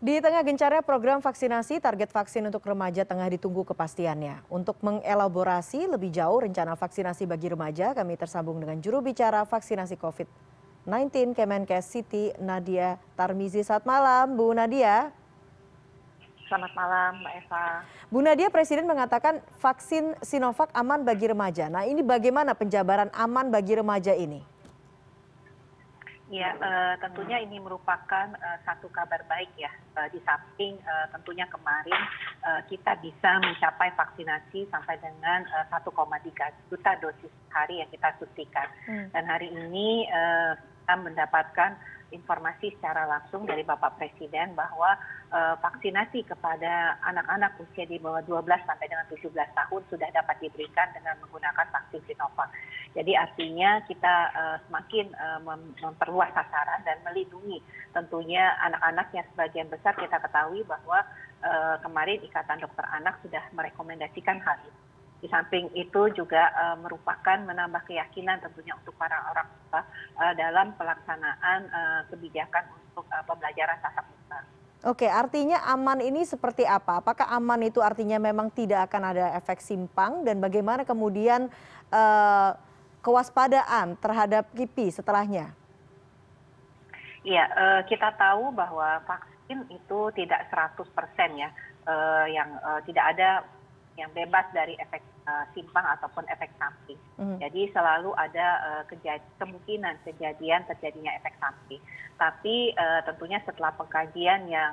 Di tengah gencarnya program vaksinasi, target vaksin untuk remaja tengah ditunggu kepastiannya. Untuk mengelaborasi lebih jauh rencana vaksinasi bagi remaja, kami tersambung dengan juru bicara vaksinasi COVID-19 Kemenkes Siti Nadia Tarmizi. Saat malam, Bu Nadia. Selamat malam, Mbak Eva. Bu Nadia, Presiden mengatakan vaksin Sinovac aman bagi remaja. Nah, ini bagaimana penjabaran aman bagi remaja ini? Ya, uh, tentunya ini merupakan uh, satu kabar baik ya. Uh, di samping uh, tentunya kemarin uh, kita bisa mencapai vaksinasi sampai dengan uh, 1,3 juta dosis hari yang kita suntikan. Hmm. Dan hari ini uh, kita mendapatkan informasi secara langsung dari Bapak Presiden bahwa uh, vaksinasi kepada anak-anak usia di bawah 12 sampai dengan 17 tahun sudah dapat diberikan dengan menggunakan vaksin Sinovac. Jadi artinya kita uh, semakin mem memperluas sasaran dan melindungi tentunya anak-anak yang sebagian besar kita ketahui bahwa uh, kemarin Ikatan Dokter Anak sudah merekomendasikan hal ini di samping itu juga uh, merupakan menambah keyakinan tentunya untuk para orang tua uh, dalam pelaksanaan uh, kebijakan untuk uh, pembelajaran tatap muka. Oke, artinya aman ini seperti apa? Apakah aman itu artinya memang tidak akan ada efek simpang dan bagaimana kemudian uh, kewaspadaan terhadap KIPI setelahnya? Iya, uh, kita tahu bahwa vaksin itu tidak 100% ya, uh, yang uh, tidak ada yang bebas dari efek simpang ataupun efek samping. Mm. Jadi selalu ada kejad kemungkinan kejadian terjadinya efek samping. Tapi uh, tentunya setelah pengkajian yang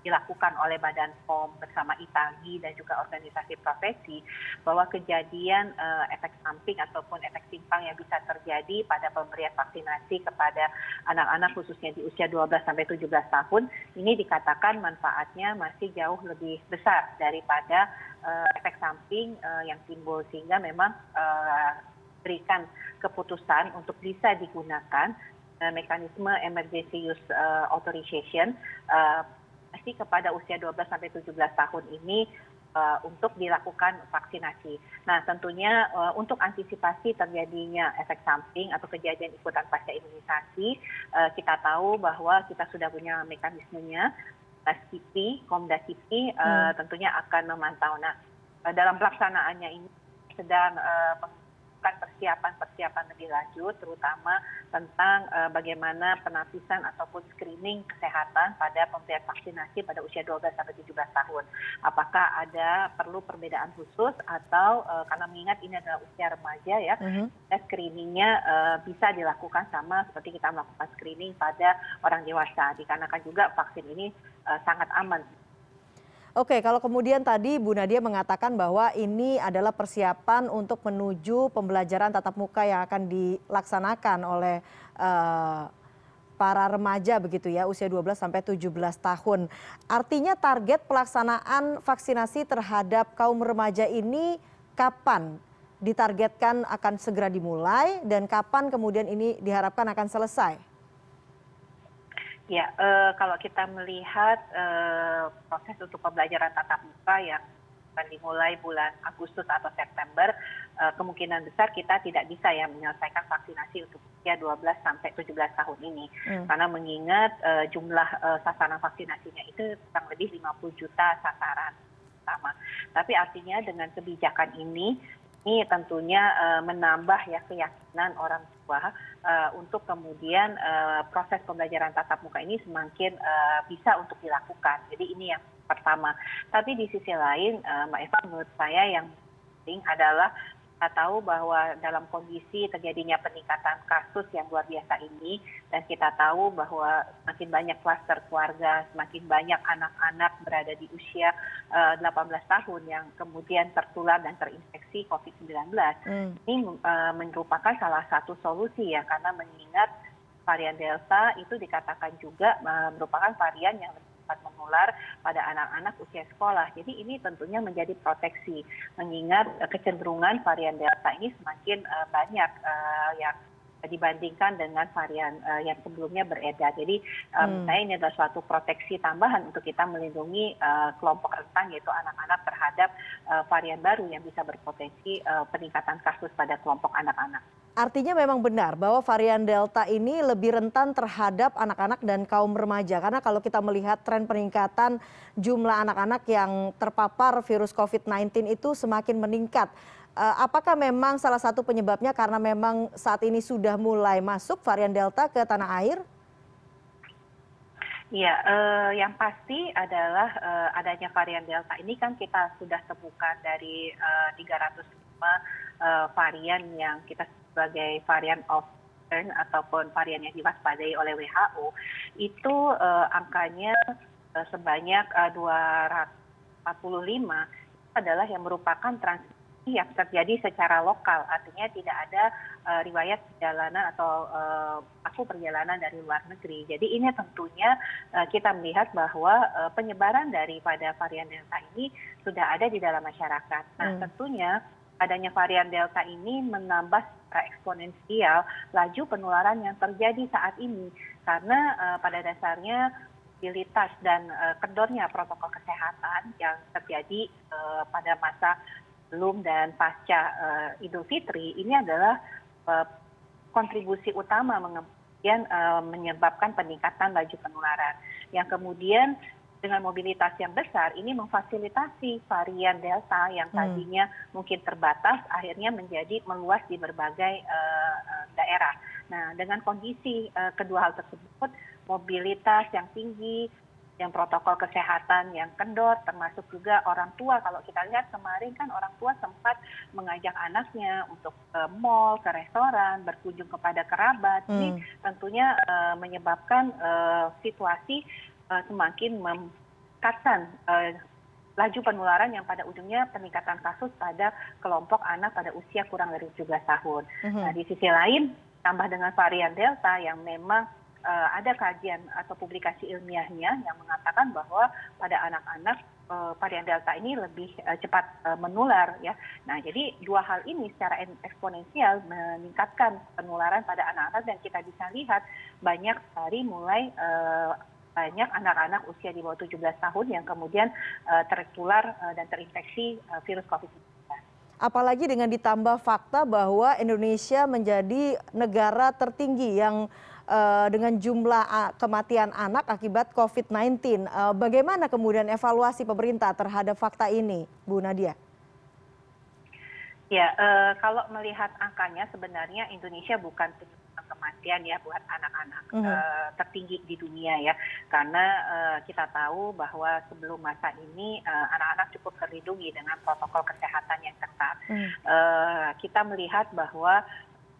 dilakukan oleh Badan POM bersama ITAGI dan juga organisasi profesi bahwa kejadian efek samping ataupun efek simpang yang bisa terjadi pada pemberian vaksinasi kepada anak-anak khususnya di usia 12 sampai 17 tahun ini dikatakan manfaatnya masih jauh lebih besar daripada efek samping uh, yang timbul sehingga memang uh, berikan keputusan untuk bisa digunakan mekanisme emergency use authorization masih kepada usia 12 sampai 17 tahun ini untuk dilakukan vaksinasi. Nah, tentunya untuk antisipasi terjadinya efek samping atau kejadian ikutan pasca imunisasi, kita tahu bahwa kita sudah punya mekanismenya. Kipi, Komda Kipi uh, hmm. tentunya akan memantau. Nah, dalam pelaksanaannya ini sedang uh, melakukan persiapan-persiapan lebih lanjut, terutama tentang bagaimana penapisan ataupun screening kesehatan pada pemberian vaksinasi pada usia 12 sampai 17 tahun. Apakah ada perlu perbedaan khusus atau karena mengingat ini adalah usia remaja ya, -huh. screeningnya bisa dilakukan sama seperti kita melakukan screening pada orang dewasa, dikarenakan juga vaksin ini sangat aman Oke, kalau kemudian tadi Bu Nadia mengatakan bahwa ini adalah persiapan untuk menuju pembelajaran tatap muka yang akan dilaksanakan oleh uh, para remaja begitu ya, usia 12 sampai 17 tahun. Artinya target pelaksanaan vaksinasi terhadap kaum remaja ini kapan ditargetkan akan segera dimulai dan kapan kemudian ini diharapkan akan selesai? Ya eh, kalau kita melihat eh, proses untuk pembelajaran tatap muka yang akan dimulai bulan Agustus atau September, eh, kemungkinan besar kita tidak bisa ya menyelesaikan vaksinasi untuk usia 12 sampai 17 tahun ini. Hmm. Karena mengingat jumlah sasaran vaksinasinya itu kurang lebih 50 juta sasaran sama. Tapi artinya dengan kebijakan ini ini tentunya menambah ya keyakinan orang tua uh, untuk kemudian uh, proses pembelajaran tatap muka ini semakin uh, bisa untuk dilakukan. Jadi ini yang pertama. Tapi di sisi lain, Mbak Eva, menurut saya yang penting adalah kita tahu bahwa dalam kondisi terjadinya peningkatan kasus yang luar biasa ini dan kita tahu bahwa semakin banyak kluster keluarga, semakin banyak anak-anak berada di usia uh, 18 tahun yang kemudian tertular dan terinfeksi COVID-19. Hmm. Ini uh, merupakan salah satu solusi ya karena mengingat varian Delta itu dikatakan juga uh, merupakan varian yang lebih dapat menular pada anak-anak usia sekolah. Jadi ini tentunya menjadi proteksi, mengingat uh, kecenderungan varian Delta ini semakin uh, banyak uh, yang dibandingkan dengan varian uh, yang sebelumnya beredar. Jadi um, hmm. saya ini adalah suatu proteksi tambahan untuk kita melindungi uh, kelompok rentan yaitu anak-anak terhadap uh, varian baru yang bisa berpotensi uh, peningkatan kasus pada kelompok anak-anak. Artinya memang benar bahwa varian delta ini lebih rentan terhadap anak anak dan kaum remaja. Karena kalau kita melihat tren peningkatan jumlah anak anak yang terpapar virus covid sembilan belas itu semakin meningkat. Eh, apakah memang salah satu penyebabnya karena memang saat ini sudah mulai masuk varian delta ke tanah air? Iya, uh, yang pasti adalah uh, adanya varian Delta ini kan kita sudah temukan dari uh, 305 uh, varian yang kita sebagai varian of concern ataupun varian yang diwaspadai oleh WHO itu uh, angkanya uh, sebanyak uh, 245 adalah yang merupakan transmisi yang terjadi secara lokal. Artinya tidak ada uh, riwayat perjalanan atau uh, aku perjalanan dari luar negeri. Jadi ini tentunya uh, kita melihat bahwa uh, penyebaran daripada varian delta ini sudah ada di dalam masyarakat. Nah hmm. tentunya adanya varian delta ini menambah uh, eksponensial laju penularan yang terjadi saat ini. Karena uh, pada dasarnya mobilitas dan uh, kendornya protokol kesehatan yang terjadi pada masa sebelum dan pasca eh, idul fitri ini adalah eh, kontribusi utama kemudian eh, menyebabkan peningkatan laju penularan. Yang kemudian dengan mobilitas yang besar ini memfasilitasi varian delta yang hmm. tadinya mungkin terbatas akhirnya menjadi meluas di berbagai daerah. Nah, dengan kondisi kedua hal tersebut, mobilitas yang tinggi, yang protokol kesehatan yang kendor termasuk juga orang tua kalau kita lihat kemarin kan orang tua sempat mengajak anaknya untuk ke mall ke restoran berkunjung kepada kerabat ini hmm. tentunya uh, menyebabkan uh, situasi semakin meningkatkan uh, laju penularan yang pada ujungnya peningkatan kasus pada kelompok anak pada usia kurang dari 17 tahun. -hmm. Nah, di sisi lain tambah dengan varian delta yang memang Eh, ada kajian atau publikasi ilmiahnya yang mengatakan bahwa pada anak anak eh, varian delta ini lebih eh, cepat menular ya. Nah, jadi dua hal ini secara eksponensial meningkatkan penularan pada anak-anak dan kita bisa lihat banyak dari mulai banyak anak-anak usia di bawah 17 tahun yang kemudian tertular dan terinfeksi virus COVID-19 apalagi dengan ditambah fakta bahwa Indonesia menjadi negara tertinggi yang Eh, dengan jumlah kematian anak akibat covid sembilan belas. Eh, bagaimana kemudian evaluasi pemerintah terhadap fakta ini bu nadia? Ya eh, kalau melihat angkanya sebenarnya indonesia bukan penyumbang kematian ya buat anak-anak mm -hmm. tertinggi di dunia ya karena kita tahu bahwa sebelum masa ini anak-anak cukup terlindungi dengan protokol kesehatan yang ketat mm. kita melihat bahwa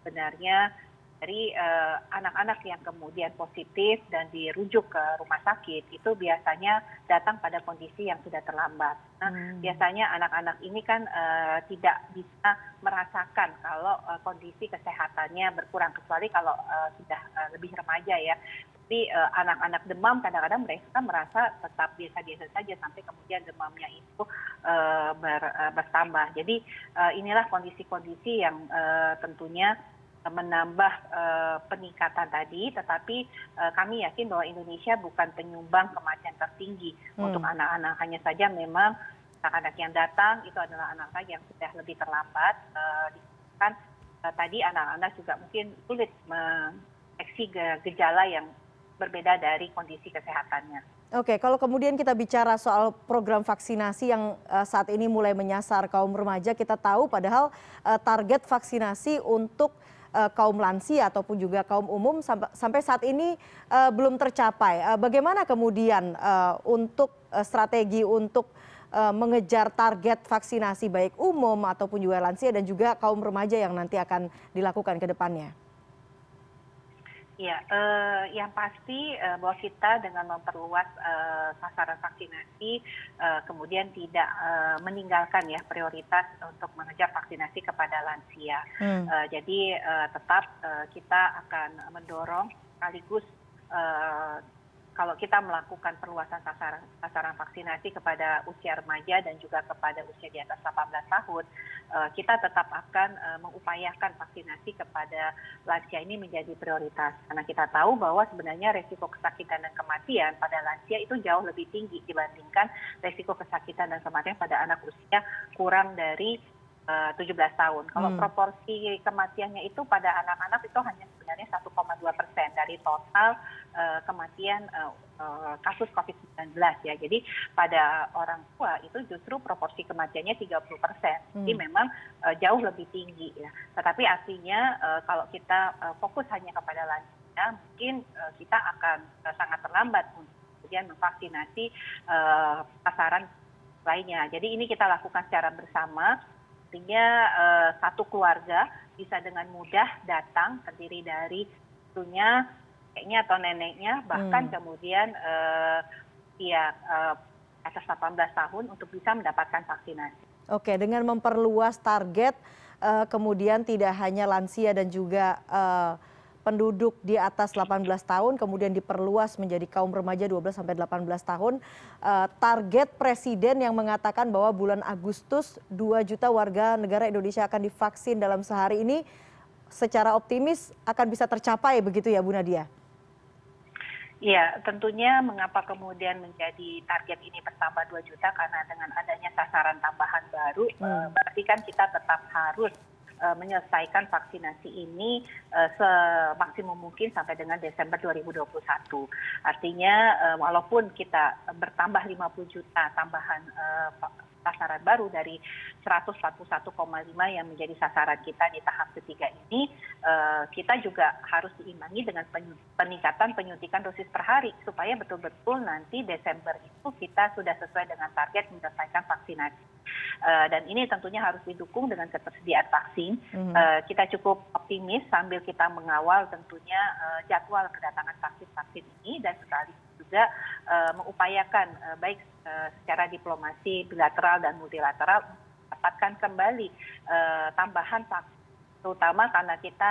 sebenarnya dari eh, anak anak yang kemudian positif dan dirujuk ke rumah sakit itu biasanya datang pada kondisi yang sudah terlambat. Nah, hmm. biasanya anak-anak ini kan uh, tidak bisa merasakan kalau uh, kondisi kesehatannya berkurang kecuali kalau uh, sudah uh, lebih remaja ya. Tapi uh, anak-anak demam kadang-kadang mereka merasa tetap biasa-biasa saja sampai kemudian demamnya itu uh, ber, uh, bertambah. Jadi uh, inilah kondisi-kondisi yang uh, tentunya menambah uh, peningkatan tadi, tetapi uh, kami yakin bahwa Indonesia bukan penyumbang kematian tertinggi hmm. untuk anak-anak. Hanya saja memang anak-anak yang datang itu adalah anak-anak yang sudah lebih terlambat. Kan tadi anak-anak juga mungkin sulit mendeteksi gejala yang berbeda dari kondisi kesehatannya. Oke, kalau kemudian kita bicara soal program vaksinasi yang uh, saat ini mulai menyasar kaum remaja, kita tahu padahal uh, target vaksinasi untuk Eh, kaum lansia ataupun juga kaum umum sampai saat ini eh, belum tercapai. Eh, bagaimana kemudian untuk strategi untuk mengejar target vaksinasi baik umum ataupun juga lansia dan juga kaum remaja yang nanti akan dilakukan ke depannya? Ya yang pasti bahwa kita dengan memperluas sasaran vaksinasi kemudian tidak meninggalkan ya prioritas untuk mengejar vaksinasi kepada lansia hmm. jadi tetap kita akan mendorong sekaligus kalau kita melakukan perluasan sasaran, sasaran vaksinasi kepada usia remaja dan juga kepada usia di atas 18 tahun, kita tetap akan uh, mengupayakan vaksinasi kepada lansia ini menjadi prioritas. Karena kita tahu bahwa sebenarnya resiko kesakitan dan kematian pada lansia itu jauh lebih tinggi dibandingkan resiko kesakitan dan kematian pada anak usia kurang dari 17 tahun. Kalau hmm. proporsi kematiannya itu pada anak-anak itu hanya sebenarnya 1,2 persen dari total kematian uh, uh, kasus COVID-19 ya. Jadi pada orang tua itu justru proporsi kematiannya 30 persen. Hmm. Jadi memang uh, jauh lebih tinggi ya. Tetapi artinya kalau kita fokus hanya kepada lansia, mungkin kita akan sangat terlambat untuk kemudian memvaksinasi pasaran lainnya. Jadi ini kita lakukan secara bersama artinya satu keluarga bisa dengan mudah datang terdiri dari tentunya kakeknya atau neneknya bahkan hmm. kemudian ya atas 18 tahun untuk bisa mendapatkan vaksinasi. Oke, dengan memperluas target uh, kemudian tidak hanya lansia dan juga penduduk di atas 18 tahun kemudian diperluas menjadi kaum remaja 12 sampai 18 tahun. Target presiden yang mengatakan bahwa bulan Agustus 2 juta warga negara Indonesia akan divaksin dalam sehari ini secara optimis akan bisa tercapai begitu ya Bu Nadia? Iya, tentunya mengapa kemudian menjadi target ini bertambah 2 juta karena dengan adanya sasaran tambahan baru hmm. berarti kan kita tetap harus Eh, menyelesaikan vaksinasi ini uh, semaksimum mungkin sampai dengan Desember 2021. Artinya uh, walaupun kita bertambah 50 juta tambahan uh, sasaran baru dari 141,5 yang menjadi sasaran kita di tahap ketiga ini, kita juga harus diimbangi dengan peningkatan penyuntikan dosis per hari supaya betul-betul nanti Desember itu kita sudah sesuai dengan target menyelesaikan vaksinasi. Eh, dan ini tentunya harus didukung dengan ketersediaan vaksin. Mm -hmm. Kita cukup optimis sambil kita mengawal tentunya jadwal kedatangan vaksin-vaksin ini dan sekali juga uh, mengupayakan uh, baik uh, secara diplomasi bilateral dan multilateral mendapatkan kembali tambahan vaksin, terutama karena kita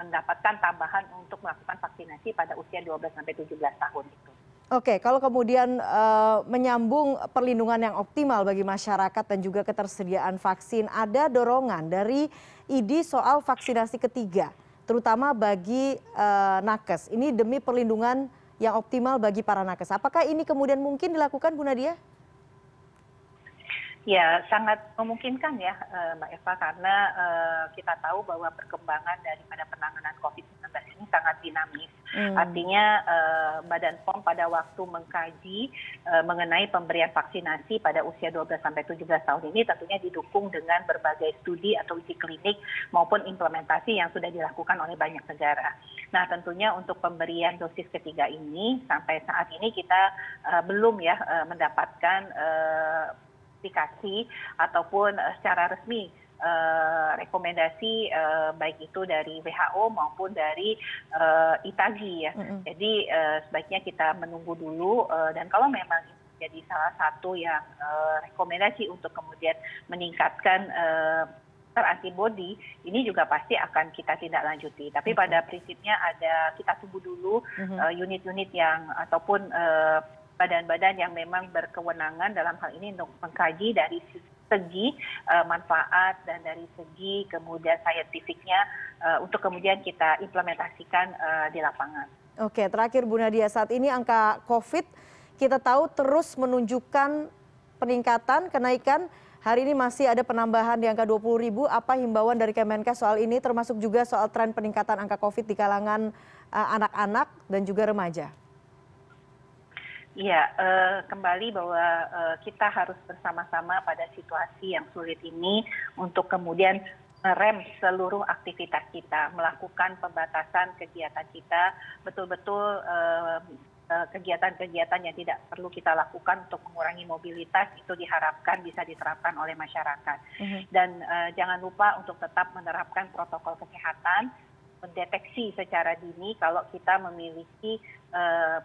mendapatkan tambahan untuk melakukan vaksinasi pada usia 12 sampai 17 tahun itu. Oke, kalau kemudian uh, menyambung perlindungan yang optimal bagi masyarakat dan juga ketersediaan vaksin, ada dorongan dari ID soal vaksinasi ketiga, terutama bagi uh, nakes. Ini demi perlindungan yang optimal bagi para nakes. Apakah ini kemudian mungkin dilakukan Bu Nadia? Ya, sangat memungkinkan ya eh, Mbak Eva karena eh, kita tahu bahwa perkembangan daripada penanganan COVID-19 kesehatan ini sangat dinamis. Hmm. Artinya uh, Badan POM pada waktu mengkaji uh, mengenai pemberian vaksinasi pada usia 12 sampai 17 tahun ini tentunya didukung dengan berbagai studi atau uji klinik maupun implementasi yang sudah dilakukan oleh banyak negara. Nah, tentunya untuk pemberian dosis ketiga ini sampai saat ini kita uh, belum ya uh, mendapatkan uh, ataupun secara resmi rekomendasi uh, baik itu dari WHO maupun dari uh, ITAGI ya. Mm -hmm. Jadi uh, sebaiknya kita menunggu dulu uh, dan kalau memang jadi salah satu yang uh, rekomendasi untuk kemudian meningkatkan uh, antibody ini juga pasti akan kita tidak lanjuti. Tapi pada prinsipnya ada kita tunggu dulu unit-unit uh, yang ataupun uh, badan-badan yang memang berkewenangan dalam hal ini untuk mengkaji dari segi uh, manfaat dan dari segi kemudian saintifiknya uh, untuk kemudian kita implementasikan uh, di lapangan. Oke, terakhir Bu Nadia, saat ini angka COVID kita tahu terus menunjukkan peningkatan, kenaikan. Hari ini masih ada penambahan di angka 20 ribu. Apa himbauan dari Kemenkes soal ini, termasuk juga soal tren peningkatan angka COVID di kalangan anak-anak dan juga remaja? Iya, uh, kembali bahwa uh, kita harus bersama-sama pada situasi yang sulit ini untuk kemudian merem seluruh aktivitas kita, melakukan pembatasan kegiatan kita, betul-betul uh, kegiatan-kegiatan yang tidak perlu kita lakukan untuk mengurangi mobilitas itu diharapkan bisa diterapkan oleh masyarakat. -huh. Dan jangan lupa untuk tetap menerapkan protokol kesehatan, mendeteksi secara dini kalau kita memiliki uh,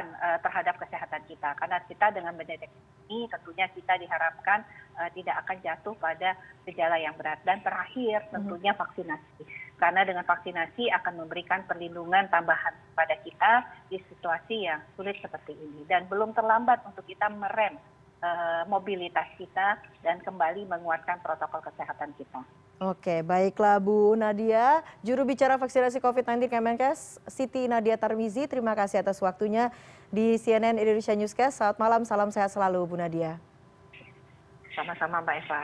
uh, terhadap kesehatan kita. Karena kita dengan mendeteksi ini tentunya kita diharapkan uh, tidak akan jatuh pada gejala yang berat. Dan terakhir mhm. tentunya vaksinasi. Karena dengan vaksinasi akan memberikan perlindungan tambahan pada kita di situasi yang sulit seperti ini. Dan belum terlambat untuk kita merem uh, mobilitas kita dan kembali menguatkan protokol kesehatan kita. Oke, baiklah Bu Nadia, juru bicara vaksinasi COVID-19 Kemenkes, Siti Nadia Tarmizi, terima kasih atas waktunya di CNN Indonesia Newscast. Selamat malam, salam sehat selalu Bu Nadia. Sama-sama Mbak Eva.